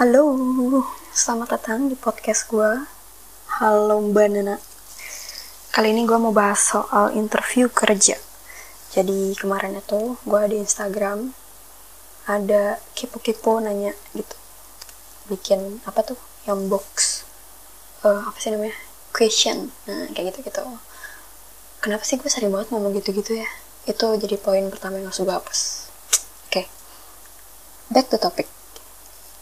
Halo, selamat datang di podcast gue. Halo Mbak Nana. Kali ini gue mau bahas soal interview kerja. Jadi kemarin itu gue di Instagram ada kipo-kipo nanya gitu. Bikin apa tuh? Yang box. Uh, apa sih namanya? Question. Nah, kayak gitu-gitu. Kenapa sih gue sering banget ngomong gitu-gitu ya? Itu jadi poin pertama yang harus gue hapus. Oke. Okay. Back to topic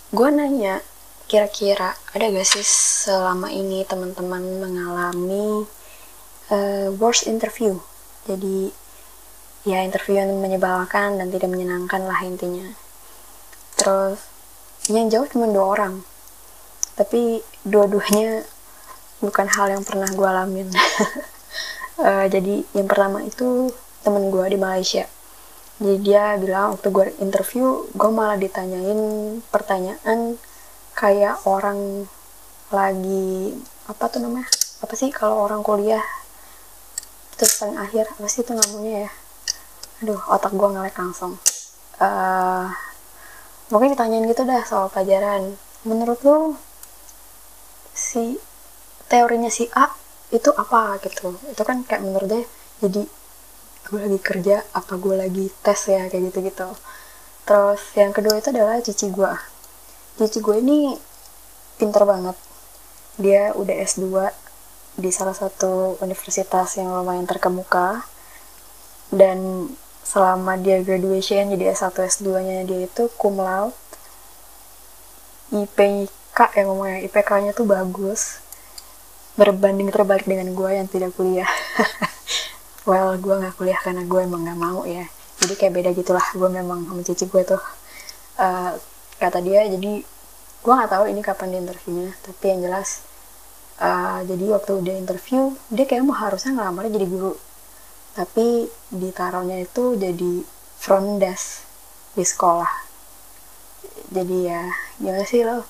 gue nanya kira-kira ada gak sih selama ini teman-teman mengalami uh, worst interview? Jadi ya interview yang menyebalkan dan tidak menyenangkan lah intinya. Terus yang jauh cuma dua orang. Tapi dua-duanya bukan hal yang pernah gue alamin. Uh, jadi yang pertama itu temen gue di Malaysia jadi dia bilang waktu gue interview gue malah ditanyain pertanyaan kayak orang lagi apa tuh namanya? Apa sih kalau orang kuliah? Terus paling akhir apa sih itu namanya ya? Aduh otak gue ngelek langsung. Uh, mungkin ditanyain gitu dah soal pelajaran. Menurut lo si teorinya si A itu apa gitu? Itu kan kayak menurut dia jadi gue lagi kerja apa gue lagi tes ya kayak gitu gitu terus yang kedua itu adalah cici gue cici gue ini pinter banget. Dia udah S2 di salah satu universitas yang lumayan terkemuka. Dan selama dia graduation jadi S1 S2 nya dia itu cum laude. IPK yang ngomongnya IPK nya tuh bagus. Berbanding terbalik dengan gue yang tidak kuliah well gue nggak kuliah karena gue emang nggak mau ya. Jadi kayak beda gitulah gue memang sama cici gue tuh. Uh, kata dia jadi gue nggak tahu ini kapan di interviewnya tapi yang jelas uh, jadi waktu dia interview dia kayak mau harusnya ngelamar jadi guru. Tapi ditaruhnya itu jadi front desk di sekolah. Jadi ya gimana sih lo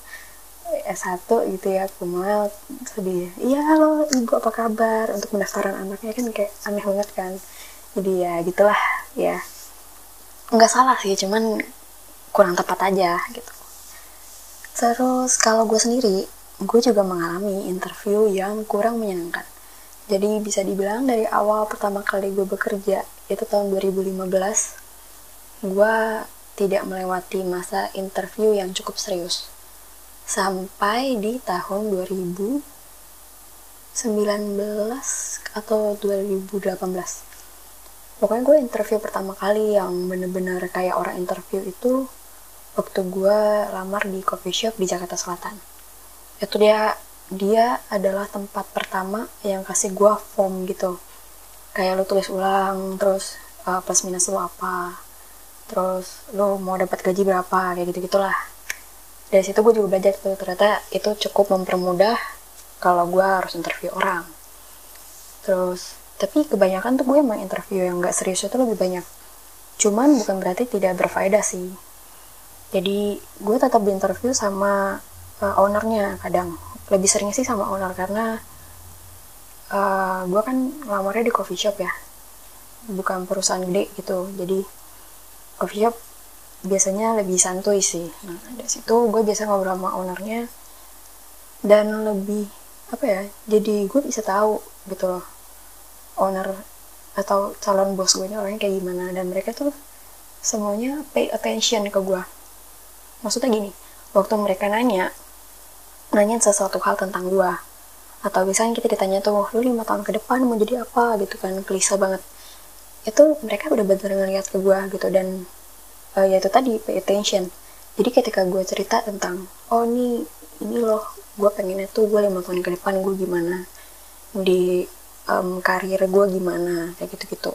S1 gitu ya Kumal sedih. Iya halo ibu apa kabar? Untuk pendaftaran anaknya kan kayak aneh banget kan. Jadi ya gitulah ya. Nggak salah sih cuman kurang tepat aja gitu. Terus kalau gue sendiri gue juga mengalami interview yang kurang menyenangkan. Jadi bisa dibilang dari awal pertama kali gue bekerja itu tahun 2015 gue tidak melewati masa interview yang cukup serius sampai di tahun 2019 atau 2018 pokoknya gue interview pertama kali yang bener-bener kayak orang interview itu waktu gue lamar di coffee shop di Jakarta Selatan. Itu dia dia adalah tempat pertama yang kasih gue form gitu. Kayak lo tulis ulang terus uh, plus minus lo apa terus lo mau dapat gaji berapa kayak gitu gitulah dari situ gue juga belajar tuh ternyata itu cukup mempermudah kalau gue harus interview orang. Terus tapi kebanyakan tuh gue emang interview yang gak serius itu lebih banyak. Cuman bukan berarti tidak berfaedah sih. Jadi gue tetap di interview sama uh, ownernya kadang. Lebih sering sih sama owner karena uh, gue kan lamarnya di coffee shop ya. Bukan perusahaan gede gitu. Jadi coffee shop biasanya lebih santuy sih. Nah dari situ gue biasa ngobrol sama ownernya dan lebih apa ya jadi gue bisa tahu gitu loh owner atau calon bos gue ini orangnya kayak gimana. Dan mereka tuh semuanya pay attention ke gue. Maksudnya gini waktu mereka nanya nanya sesuatu hal tentang gue atau misalnya kita ditanya tuh lu lima tahun ke depan mau jadi apa? gitu kan klise banget. Itu mereka udah bener ngeliat ke gue gitu dan uh, yaitu tadi pay attention. Jadi ketika gue cerita tentang oh ini ini loh gue pengennya tuh gue lima tahun ke depan gue gimana? Di um, karir gue gimana? Kayak gitu gitu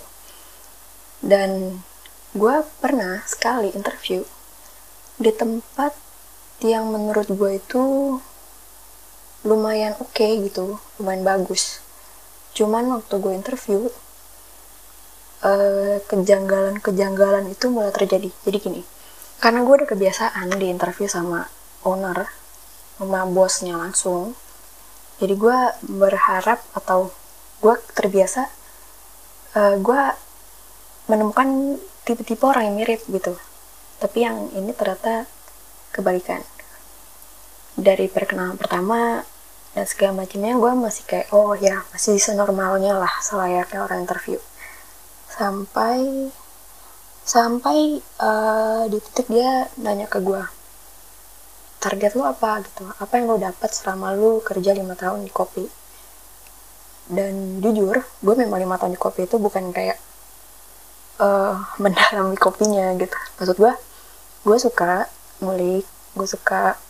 dan gue pernah sekali interview di tempat yang menurut gue itu lumayan oke okay gitu lumayan bagus. Cuman waktu gue interview Eh, kejanggalan-kejanggalan uh, itu mulai terjadi. Jadi gini, karena gue udah kebiasaan di interview sama owner, sama bosnya langsung, jadi gue berharap atau gue terbiasa, uh, gue menemukan tipe-tipe orang yang mirip gitu. Tapi yang ini ternyata kebalikan. dari perkenalan pertama dan segala macamnya gue masih kayak oh ya masih senormalnya lah selayaknya orang interview sampai sampai uh, di titik dia nanya ke gue target lu apa? Gitu. Apa yang lu dapat selama lu kerja lima tahun di kopi? Dan jujur gue memang lima tahun di kopi itu bukan kayak uh, mendalami kopinya gitu. Maksud gue gue suka ngulik gue suka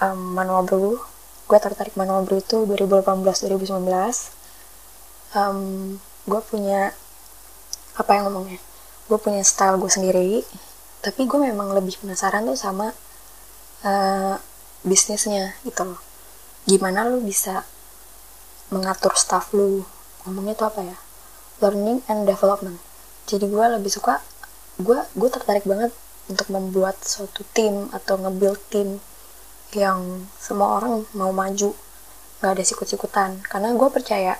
um, manual brew. Gue tertarik manual brew itu 2018 2019 um, gue punya apa yang ngomongnya? Gue punya style gue sendiri tapi gue memang lebih penasaran tuh sama uh, bisnisnya gitu loh. Gimana lu bisa mengatur staff lu? Ngomongnya tuh apa ya? Learning and development. Jadi gue lebih suka gue gue tertarik banget untuk membuat suatu tim atau nge-build tim yang semua orang mau maju nggak ada sikut-sikutan. Karena gue percaya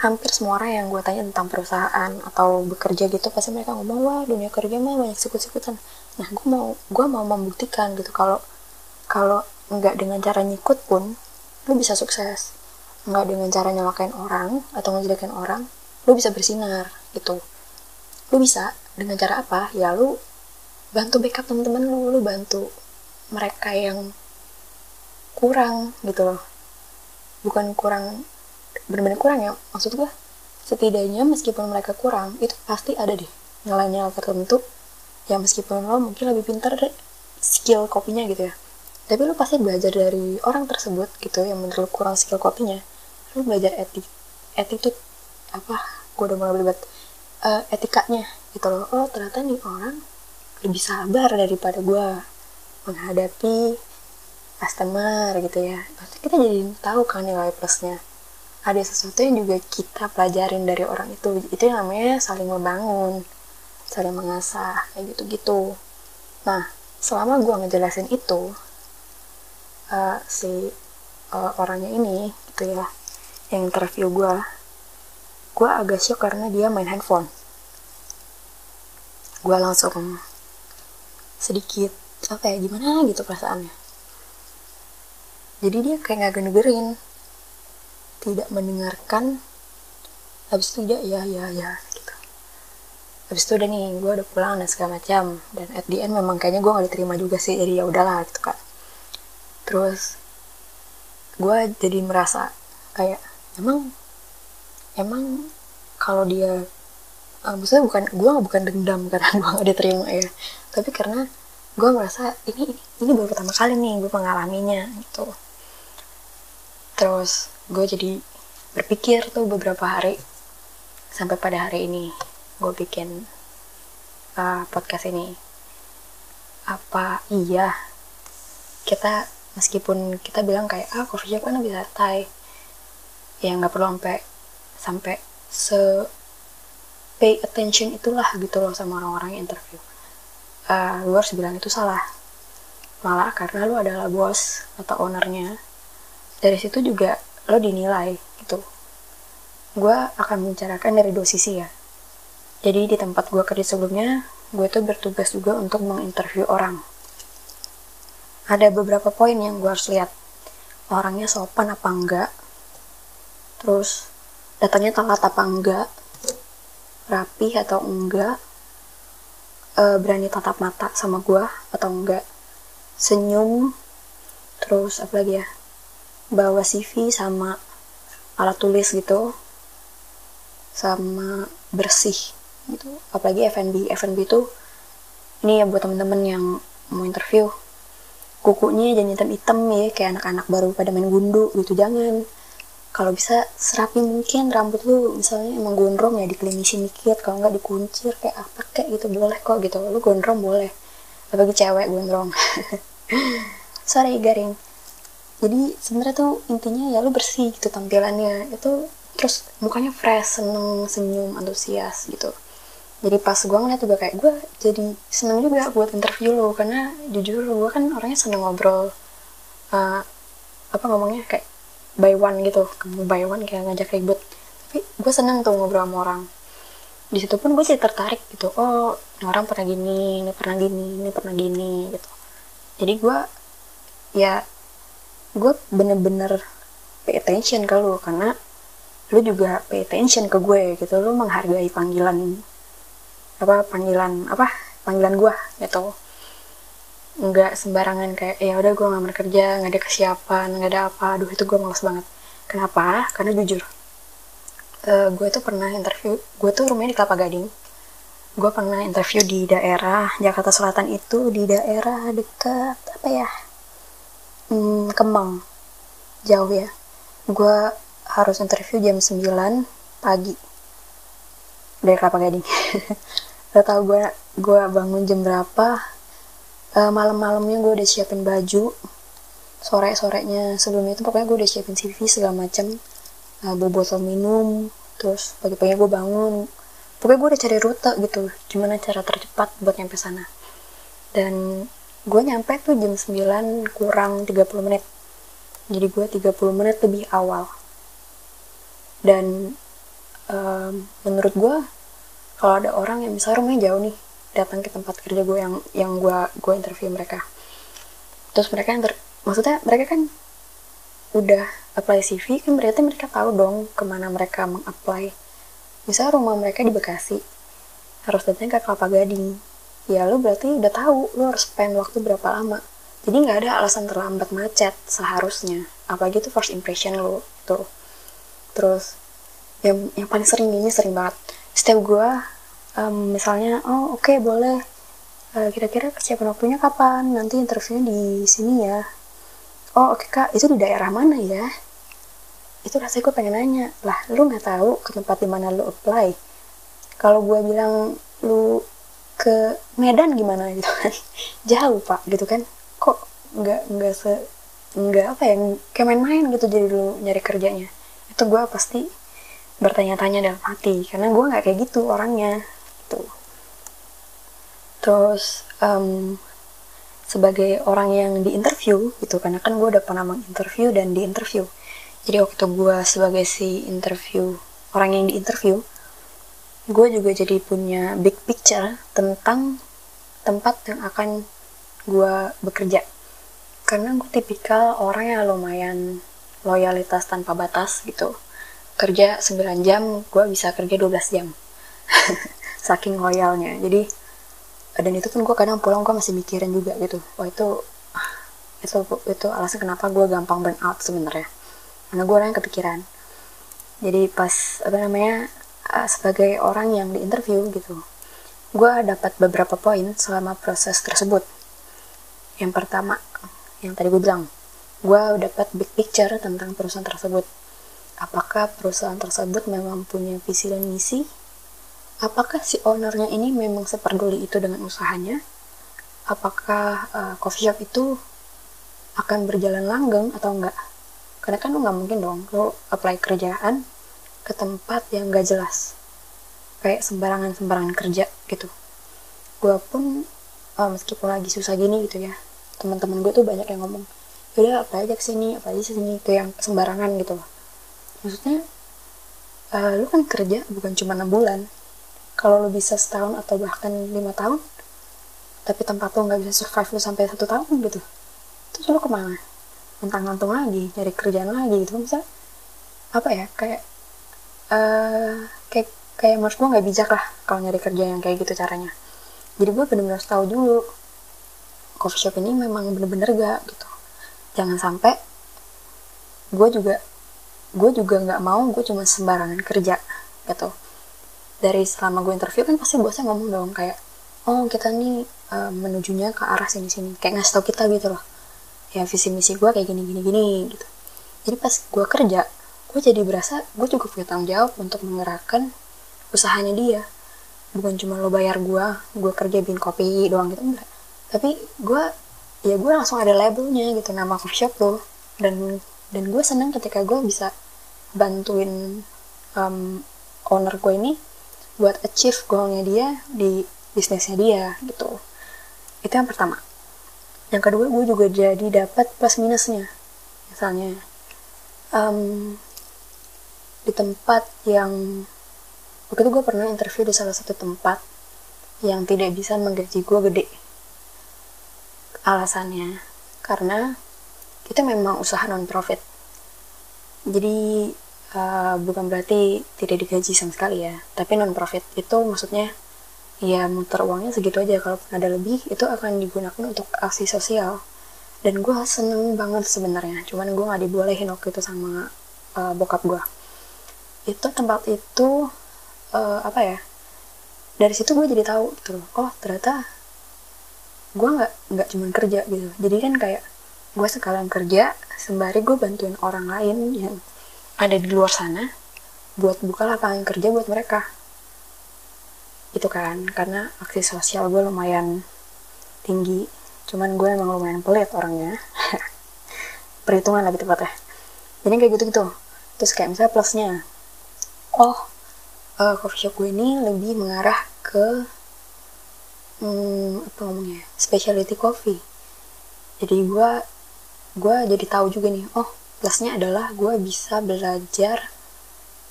hampir semua orang yang gue tanya tentang perusahaan atau bekerja gitu pasti mereka ngomong wah dunia kerja mah banyak sikut-sikutan. Nah gue mau gue mau membuktikan gitu kalau kalau nggak dengan cara nyikut pun lu bisa sukses. Nggak dengan cara nyelakain orang atau ngejelekin orang lu bisa bersinar gitu. Lu bisa dengan cara apa? Ya lu bantu backup teman-teman lu lu bantu mereka yang kurang gitu loh. Bukan kurang benar-benar kurang ya maksud gue setidaknya meskipun mereka kurang itu pasti ada deh nyala-nyala tertentu ya meskipun lo mungkin lebih pintar skill kopinya gitu ya. Tapi lo pasti belajar dari orang tersebut gitu yang menurut lo kurang skill kopinya. Lo belajar etik attitude apa gue udah mulai belajar uh, etikanya gitu loh. Oh ternyata nih orang lebih sabar daripada gue menghadapi customer gitu ya. Pasti kita jadi tahu kan nilai plusnya ada sesuatu yang juga kita pelajarin dari orang itu. Itu yang namanya saling membangun saling mengasah kayak gitu-gitu. Nah selama gue ngejelasin itu uh, si uh, orangnya ini gitu ya yang interview gue gue agak shock karena dia main handphone. Gue langsung sedikit apa ya gimana? gitu perasaannya. Jadi dia kayak nggak genegerin tidak mendengarkan. Habis itu dia ya ya ya habis itu udah nih gue udah pulang dan segala macam. Dan at the end memang kayaknya gue gak diterima juga sih. Jadi ya udahlah gitu kan terus gue jadi merasa kayak emang emang kalau dia uh, maksudnya bukan gue bukan dendam karena gue gak diterima ya. Tapi karena gue merasa ini ini baru pertama kali nih gue mengalaminya gitu terus gue jadi berpikir tuh beberapa hari sampai pada hari ini gue bikin uh, podcast ini. Apa iya? Kita meskipun kita bilang kayak ah coffee shop kan lebih santai ya nggak perlu sampai sampai se pay attention itulah gitu loh sama orang-orang yang interview. Uh, lu harus bilang itu salah. Malah karena lu adalah bos atau ownernya dari situ juga lo dinilai gitu. Gue akan membicarakan dari dua sisi ya. Jadi di tempat gue kerja sebelumnya, gue tuh bertugas juga untuk menginterview orang. Ada beberapa poin yang gue harus lihat. Orangnya sopan apa enggak, terus datanya telat apa enggak, rapi atau enggak, e, berani tatap mata sama gue atau enggak, senyum, terus apa lagi ya, bawa CV sama alat tulis gitu, sama bersih gitu. Apalagi F&B F&B itu ini ya buat temen-temen yang mau interview. Kukunya jangan hitam-hitam ya kayak anak-anak baru pada main gundu gitu. Jangan. Kalau bisa serapi mungkin rambut lu. Misalnya emang gondrong ya dikelimisin dikit. Kalau nggak dikuncir kayak apa kayak gitu. Boleh kok gitu. Lu gondrong boleh. Apalagi cewek gondrong. Sorry garing jadi sebenarnya tuh intinya ya lu bersih gitu tampilannya. Itu terus mukanya fresh seneng senyum antusias gitu. Jadi pas gue ngeliat juga kayak gue jadi seneng juga buat interview lo karena jujur gue kan orangnya seneng ngobrol uh, apa ngomongnya kayak by one gitu. By one kayak ngajak ribut. Tapi gue seneng tuh ngobrol sama orang. Di situ pun gue jadi tertarik gitu. Oh orang pernah gini ini pernah gini ini pernah gini gitu. Jadi gue ya gue bener-bener pay attention ke lu karena lu juga pay attention ke gue gitu. Lu menghargai panggilan apa panggilan apa panggilan gue gitu. Nggak sembarangan kayak ya udah gue ngamar kerja nggak ada kesiapan nggak ada apa. Aduh itu gue males banget. Kenapa? Karena jujur uh, gue tuh pernah interview gue tuh rumahnya di Kelapa Gading. Gue pernah interview di daerah Jakarta Selatan itu di daerah dekat apa ya hmm, Kemang. Jauh ya. Gue harus interview jam 9 pagi. Dari Kelapa Gading Gak tau gue gue bangun jam berapa? Uh, malam-malamnya gue udah siapin baju. Sore sorenya sebelum itu pokoknya gue udah siapin CV segala macem. Uh, bawa botol minum terus pagi-pagi gue bangun. Pokoknya gue udah cari rute gitu gimana cara tercepat buat nyampe sana. Dan gue nyampe tuh jam 9 kurang 30 menit. Jadi gue 30 menit lebih awal. Dan um, menurut gue kalau ada orang yang misalnya rumahnya jauh nih datang ke tempat kerja gue yang yang gue gue interview mereka. Terus mereka yang maksudnya mereka kan udah apply CV kan berarti mereka tahu dong ke mana mereka mengapply. Misalnya rumah mereka di Bekasi harus datang ke Kelapa Gading ya lu berarti udah tahu lu harus spend waktu berapa lama. Jadi nggak ada alasan terlambat macet seharusnya. Apalagi itu first impression lu tuh. Terus yang yang paling sering ini sering banget. Setiap gue um, misalnya oh oke okay, boleh. Uh, kira-kira kesiapan waktunya kapan? Nanti interviewnya di sini ya. Oh oke okay, kak. Itu di daerah mana ya? Itu rasanya gue pengen nanya lah lu nggak tahu ke tempat di mana lu apply? Kalau gue bilang lu ke Medan gimana gitu kan. Jauh pak gitu kan. Kok nggak nggak se nggak apa ya kayak main-main gitu jadi lu nyari kerjanya. Itu gue pasti bertanya-tanya dalam hati karena gue nggak kayak gitu orangnya gitu. Terus um, sebagai orang yang diinterview gitu karena kan gue udah pernah menginterview dan diinterview. Jadi waktu gue sebagai si interview orang yang diinterview gue juga jadi punya big picture tentang tempat yang akan gue bekerja. Karena gue tipikal orang yang lumayan loyalitas tanpa batas gitu. Kerja 9 jam gue bisa kerja 12 jam. Saking loyalnya. Jadi dan itu pun gue kadang pulang gue masih mikirin juga gitu. Wah itu itu itu alasan kenapa gue gampang burn out sebenarnya. Karena gue orang yang kepikiran. Jadi pas apa namanya uh, sebagai orang yang diinterview gitu. Gue dapat beberapa poin selama proses tersebut. Yang pertama yang tadi gue bilang gue dapat big picture tentang perusahaan tersebut. Apakah perusahaan tersebut memang punya visi dan misi? Apakah si ownernya ini memang seperduli itu dengan usahanya? Apakah uh, coffee shop itu akan berjalan langgeng atau enggak? Karena kan lo nggak mungkin dong lo apply kerjaan ke tempat yang gak jelas. Kayak sembarangan sembarangan kerja gitu. Gue pun uh, meskipun lagi susah gini gitu ya teman-teman gue tuh banyak yang ngomong udah apa aja ke sini apa aja sini ke yang sembarangan gitu loh. Maksudnya uh, lu kan kerja bukan cuma enam bulan. Kalau lo bisa setahun atau bahkan lima tahun tapi tempat lo nggak bisa survive lo sampai satu tahun gitu. Terus lo ke mana? Mentang ngantung lagi nyari kerjaan lagi gitu. Bisa apa ya kayak uh, kayak kayak menurut gue nggak bijak lah kalau nyari kerja yang kayak gitu caranya. Jadi gue bener-bener tahu dulu coffee shop ini memang bener-bener gak gitu. Jangan sampai gue juga gue juga nggak mau gue cuma sembarangan kerja gitu. Dari selama gue interview kan pasti bosnya ngomong dong kayak oh kita nih uh, menujunya ke arah sini sini kayak ngasih tau kita gitu loh. Ya visi misi gue kayak gini gini gini gitu. Jadi pas gue kerja gue jadi berasa gue juga punya tanggung jawab untuk menggerakkan usahanya dia. Bukan cuma lo bayar gue gue kerja bikin kopi doang gitu enggak. Tapi gue ya gue langsung ada labelnya gitu nama coffee shop lo. Dan dan gue seneng ketika gue bisa bantuin um, owner gue ini buat achieve goalnya dia di bisnisnya dia gitu. Itu yang pertama. Yang kedua gue juga jadi dapat plus minusnya. Misalnya um, di tempat yang waktu itu gue pernah interview di salah satu tempat yang tidak bisa menggaji gue gede alasannya. Karena itu memang usaha non profit jadi uh, bukan berarti tidak digaji sama sekali ya. Tapi non profit itu maksudnya ya muter uangnya segitu aja. Kalau ada lebih itu akan digunakan untuk aksi sosial. Dan gue seneng banget sebenarnya. Cuman gue nggak dibolehin waktu itu sama uh, bokap gue itu tempat itu uh, apa ya dari situ gue jadi tahu gitu loh oh ternyata gue nggak nggak cuma kerja gitu. Jadi kan kayak gue sekalian kerja sembari gue bantuin orang lain yang ada di luar sana buat buka lapangan kerja buat mereka. Itu kan karena aksi sosial gue lumayan tinggi. Cuman gue emang lumayan pelit orangnya. Perhitungan lebih tepatnya. Jadi kayak gitu gitu terus kayak misalnya plusnya oh uh, coffee shop gue ini lebih mengarah ke hmm, apa ngomongnya specialty coffee. Jadi gue gue jadi tahu juga nih oh plusnya adalah gue bisa belajar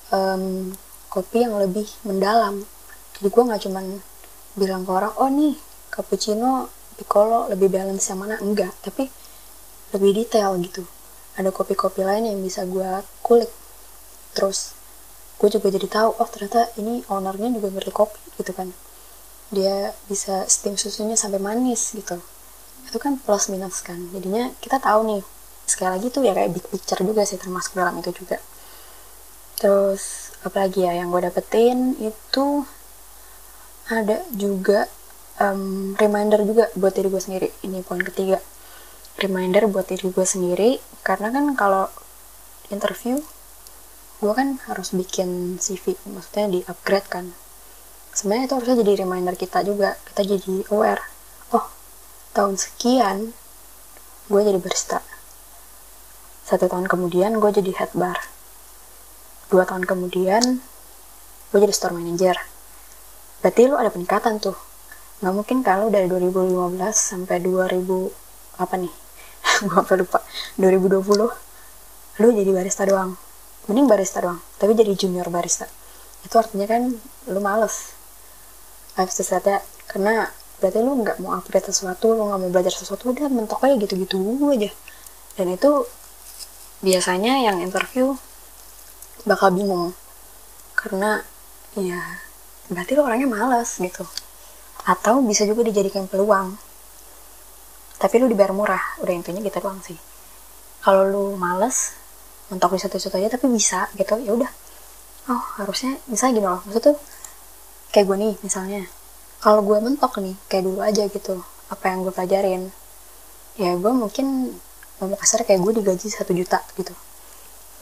um, kopi yang lebih mendalam. Jadi gue nggak cuman bilang ke orang oh nih cappuccino piccolo lebih balance yang mana? Enggak tapi lebih detail gitu. Ada kopi-kopi lain yang bisa gue kulik. Terus gue juga jadi tahu oh ternyata ini ownernya juga ngerti kopi gitu kan. Dia bisa steam susunya sampai manis gitu. Itu kan plus minus kan. Jadinya kita tahu nih sekali lagi tuh ya kayak big picture juga sih termasuk dalam itu juga. Terus apalagi ya yang gue dapetin itu ada juga um, reminder juga buat diri gue sendiri. Ini poin ketiga. Reminder buat diri gue sendiri karena kan kalau interview gue kan harus bikin CV maksudnya di upgrade kan. Sebenarnya itu harusnya jadi reminder kita juga kita jadi aware. Tahun sekian gue jadi barista. Satu tahun kemudian gue jadi head bar. Dua tahun kemudian gue jadi store manager. Berarti lo ada peningkatan tuh. Nggak mungkin kalau dari 2015 sampai 2000 apa nih? Gue lupa. 2020 lo jadi barista doang mending barista doang tapi jadi junior barista. Itu artinya kan lo males. Say that karena berarti lu nggak mau upgrade sesuatu lu nggak mau belajar sesuatu udah mentok aja gitu-gitu aja. Dan itu biasanya yang interview bakal bingung. Karena ya berarti lu orangnya malas gitu. Atau bisa juga dijadikan peluang. Tapi lu dibayar murah udah intinya gitu doang sih. Kalau lu males mentok di satu-satu aja tapi bisa gitu. Ya udah. Oh harusnya bisa gini loh maksud tuh kayak gue nih misalnya. Kalau gue mentok nih kayak dulu aja gitu apa yang gue pelajarin. Ya gue mungkin mau kasar kayak gue digaji satu juta gitu.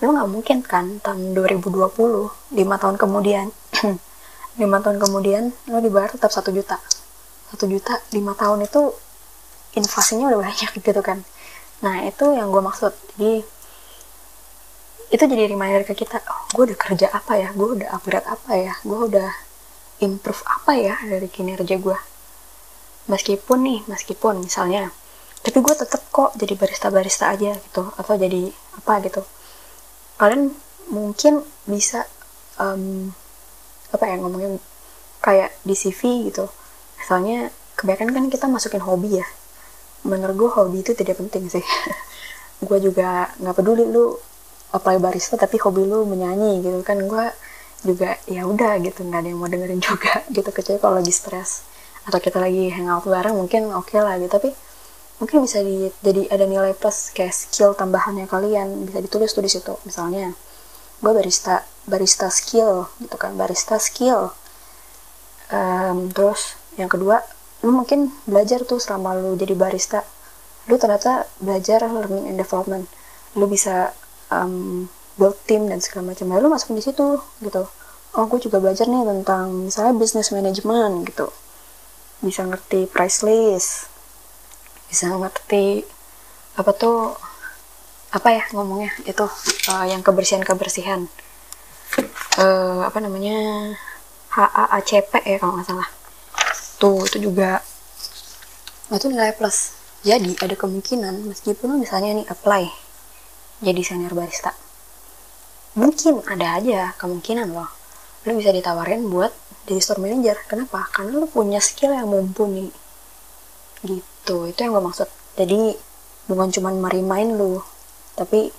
Lo nggak mungkin kan tahun 2020 lima tahun kemudian lima tahun kemudian lo dibayar tetap satu juta. Satu juta lima tahun itu inflasinya udah banyak gitu kan. Nah itu yang gue maksud. Jadi itu jadi reminder ke kita oh gue udah kerja apa ya? Gue udah upgrade apa ya? Gue udah improve apa ya dari kinerja gue meskipun nih meskipun misalnya tapi gue tetap kok jadi barista-barista aja gitu atau jadi apa gitu. Kalian mungkin bisa um, apa ya ngomongin kayak di CV gitu. Misalnya kebanyakan kan kita masukin hobi ya. Menurut gue hobi itu tidak penting sih. Gue juga nggak peduli lu apply barista tapi hobi lu menyanyi gitu kan gue juga ya udah gitu nggak ada yang mau dengerin juga gitu kecuali kalau lagi stres atau kita lagi hangout bareng mungkin oke okay lah gitu. Tapi mungkin bisa di, jadi ada nilai plus kayak skill tambahannya kalian bisa ditulis tuh di situ. Misalnya gue barista barista skill gitu kan barista skill. Um, terus yang kedua lu mungkin belajar tuh selama lu jadi barista. Lu ternyata belajar learning and development. Lu bisa um, build team dan segala macam. Lalu masuk di situ gitu. Oh aku juga belajar nih tentang misalnya business management gitu. Bisa ngerti price list bisa ngerti apa tuh apa ya ngomongnya itu uh, yang kebersihan kebersihan uh, apa namanya HAACP ya kalau nggak salah. Tuh itu juga itu nilai plus. Jadi ada kemungkinan meskipun misalnya nih apply jadi senior barista. Mungkin ada aja kemungkinan loh. Lo bisa ditawarin buat jadi store manager. Kenapa? Karena lo punya skill yang mumpuni. Gitu itu yang gue maksud. Jadi bukan cuman merimain lu tapi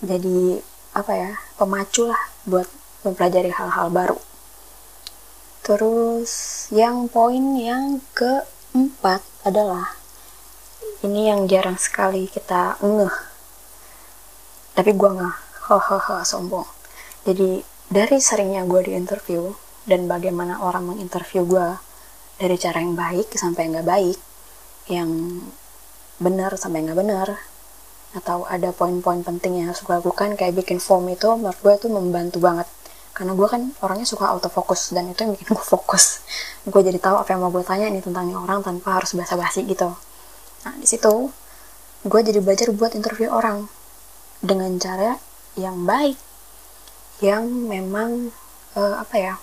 jadi apa ya pemacu lah buat mempelajari hal-hal baru. Terus yang poin yang keempat adalah ini yang jarang sekali kita ngeh tapi gue nggak hahaha sombong. Jadi dari seringnya gue di interview dan bagaimana orang menginterview gue dari cara yang baik sampai nggak baik yang benar sampai nggak benar atau ada poin-poin penting yang harus gue lakukan kayak bikin form itu menurut gue itu membantu banget. Karena gue kan orangnya suka autofocus dan itu yang bikin gue fokus. Gue jadi tahu apa yang mau gue tanya nih tentang orang tanpa harus basa-basi gitu. Nah di situ gue jadi belajar buat interview orang dengan cara yang baik yang memang uh, apa ya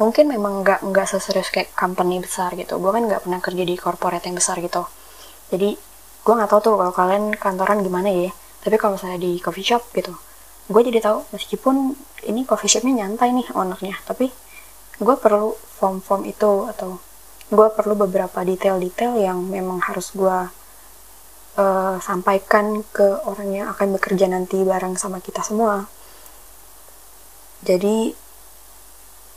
mungkin memang nggak nggak seserius kayak company besar gitu. Gue kan nggak pernah kerja di corporate yang besar gitu. Jadi gue nggak tahu tuh kalau kalian kantoran gimana ya. Tapi kalau misalnya di coffee shop gitu gue jadi tahu meskipun ini coffee shopnya nyantai nih ownernya tapi gue perlu form-form itu atau gue perlu beberapa detail-detail yang memang harus gue uh, sampaikan ke orang yang akan bekerja nanti bareng sama kita semua. Jadi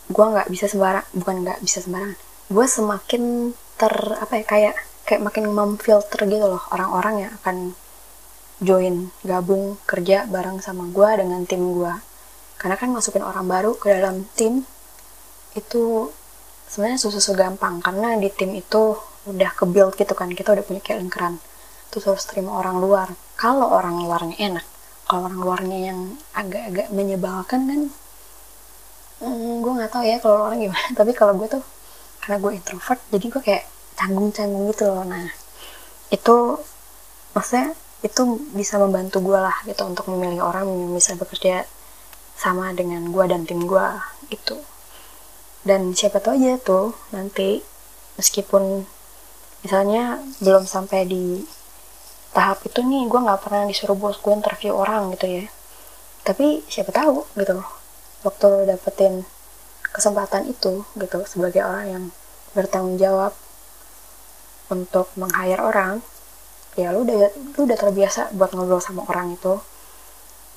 gue nggak bisa sembarang bukan nggak bisa sembarang. Gue semakin ter apa ya kayak kayak makin memfilter gitu loh orang-orang yang akan join gabung kerja bareng sama gue dengan tim gue karena kan masukin orang baru ke dalam tim itu sebenarnya susah gampang. Karena di tim itu udah ke build gitu kan kita udah punya kayak lingkaran terus harus terima orang luar. Kalau orang luarnya enak kalau orang luarnya yang agak-agak menyebalkan kan hmm, gue nggak tahu ya kalau orang gimana. Tapi kalau gue tuh karena gue introvert jadi gue kayak canggung-canggung gitu loh. Nah itu maksudnya itu bisa membantu gue lah gitu untuk memilih orang yang bisa bekerja sama dengan gue dan tim gue itu dan siapa tahu aja tuh nanti meskipun misalnya belum sampai di tahap itu nih gue nggak pernah disuruh bos gue interview orang gitu ya. Tapi siapa tahu gitu waktu lo dapetin kesempatan itu gitu sebagai orang yang bertanggung jawab untuk meng-hire orang ya lu udah lu udah terbiasa buat ngobrol sama orang itu.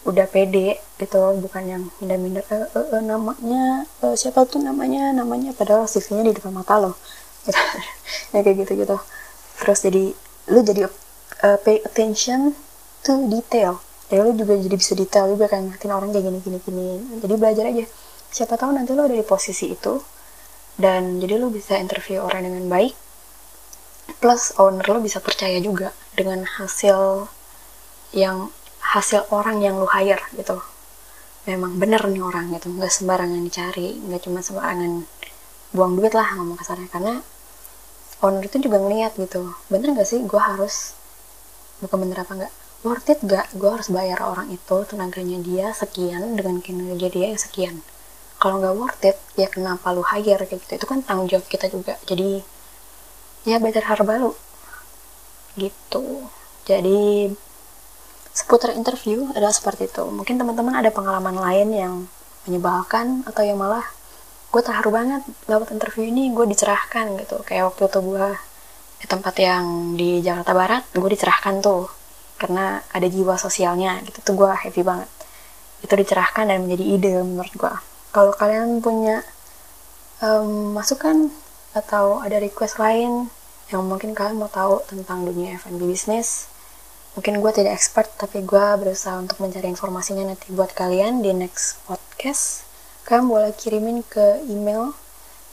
Udah pede gitu bukan yang minder-minder e, e, e, namanya e, siapa tuh namanya namanya padahal CV-nya di depan mata lo. Gitu. ya kayak gitu gitu terus jadi lu jadi uh, pay attention to detail. Ya lu juga jadi bisa detail juga kan ngertiin orang kayak gini gini gini. Jadi belajar aja. Siapa tahu nanti lo ada di posisi itu dan jadi lo bisa interview orang dengan baik plus owner lo bisa percaya juga dengan hasil yang hasil orang yang lo hire gitu. Memang bener nih orang gitu. Nggak sembarangan dicari nggak cuma sembarangan buang duit lah ngomong kasarnya. Karena owner itu juga ngeliat gitu. Bener nggak sih? Gue harus bukan bener apa nggak worth it gak gue harus bayar orang itu tenaganya dia sekian dengan kinerja dia yang sekian. Kalau nggak worth it ya kenapa lu hire kayak gitu? Itu kan tanggung jawab kita juga. Jadi ya better harba lu gitu. Jadi seputar interview adalah seperti itu. Mungkin teman-teman ada pengalaman lain yang menyebalkan atau yang malah gue terharu banget lewat interview ini gue dicerahkan gitu. Kayak waktu itu gue di tempat yang di Jakarta Barat gue dicerahkan tuh. Karena ada jiwa sosialnya gitu. Tuh gue happy banget. Itu dicerahkan dan menjadi ide menurut gue kalau kalian punya um, masukan atau ada request lain yang mungkin kalian mau tahu tentang dunia F&B bisnis mungkin gue tidak expert tapi gue berusaha untuk mencari informasinya nanti buat kalian di next podcast kalian boleh kirimin ke email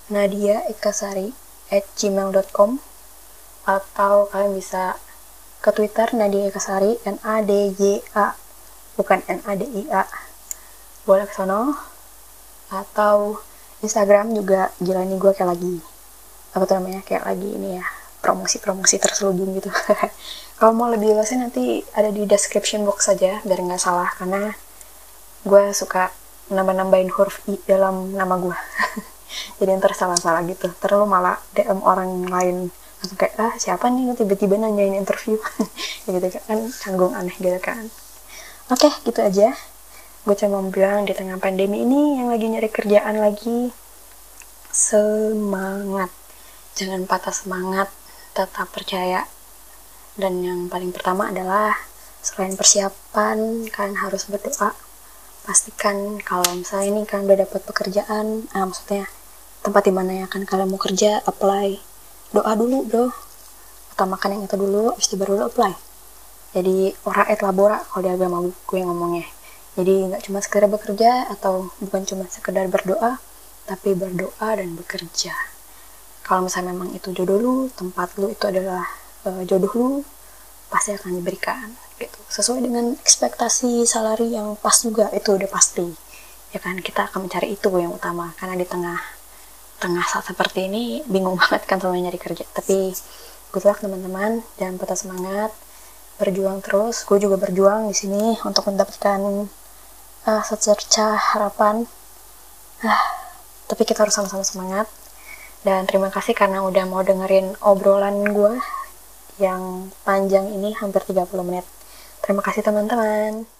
nadia ekasari at gmail.com atau kalian bisa ke Twitter Nadia Kasari N A D Y A bukan N A D I A. Boleh ke sono. Atau Instagram juga gila nih gue kayak lagi apa tuh namanya kayak lagi ini ya promosi-promosi terselubung gitu. Kalau mau lebih luasnya nanti ada di description box saja biar nggak salah karena gue suka nambah-nambahin huruf i dalam nama gue. Jadi ntar salah-salah gitu. Terlalu malah DM orang lain langsung kayak ah siapa nih? Tiba-tiba nanyain interview. Ya gitu kan canggung aneh gitu kan. Oke okay, gitu aja. Gue cuma mau bilang di tengah pandemi ini yang lagi nyari kerjaan lagi semangat. Jangan patah semangat tetap percaya. Dan yang paling pertama adalah selain persiapan kalian harus berdoa. Pastikan kalau misalnya ini kalian udah dapat pekerjaan ah maksudnya tempat di mana yang akan kalian mau kerja apply doa dulu bro. Utamakan yang itu dulu itu baru apply. Jadi ora et labora kalau di agama gue ngomongnya. Jadi nggak cuma sekedar bekerja atau bukan cuma sekedar berdoa tapi berdoa dan bekerja. Kalau misalnya memang itu jodoh lu tempat lu itu adalah uh, jodoh lu pasti akan diberikan gitu. Sesuai dengan ekspektasi salari yang pas juga itu udah pasti. Ya kan kita akan mencari itu yang utama karena di tengah tengah saat seperti ini bingung banget kan semuanya nyari kerja. Tapi good luck teman-teman. Jangan patah semangat. Berjuang terus. Gue juga berjuang di sini untuk mendapatkan uh, secerca harapan. Uh, tapi kita harus sama-sama semangat. Dan terima kasih karena udah mau dengerin obrolan gue yang panjang ini hampir 30 menit. Terima kasih teman-teman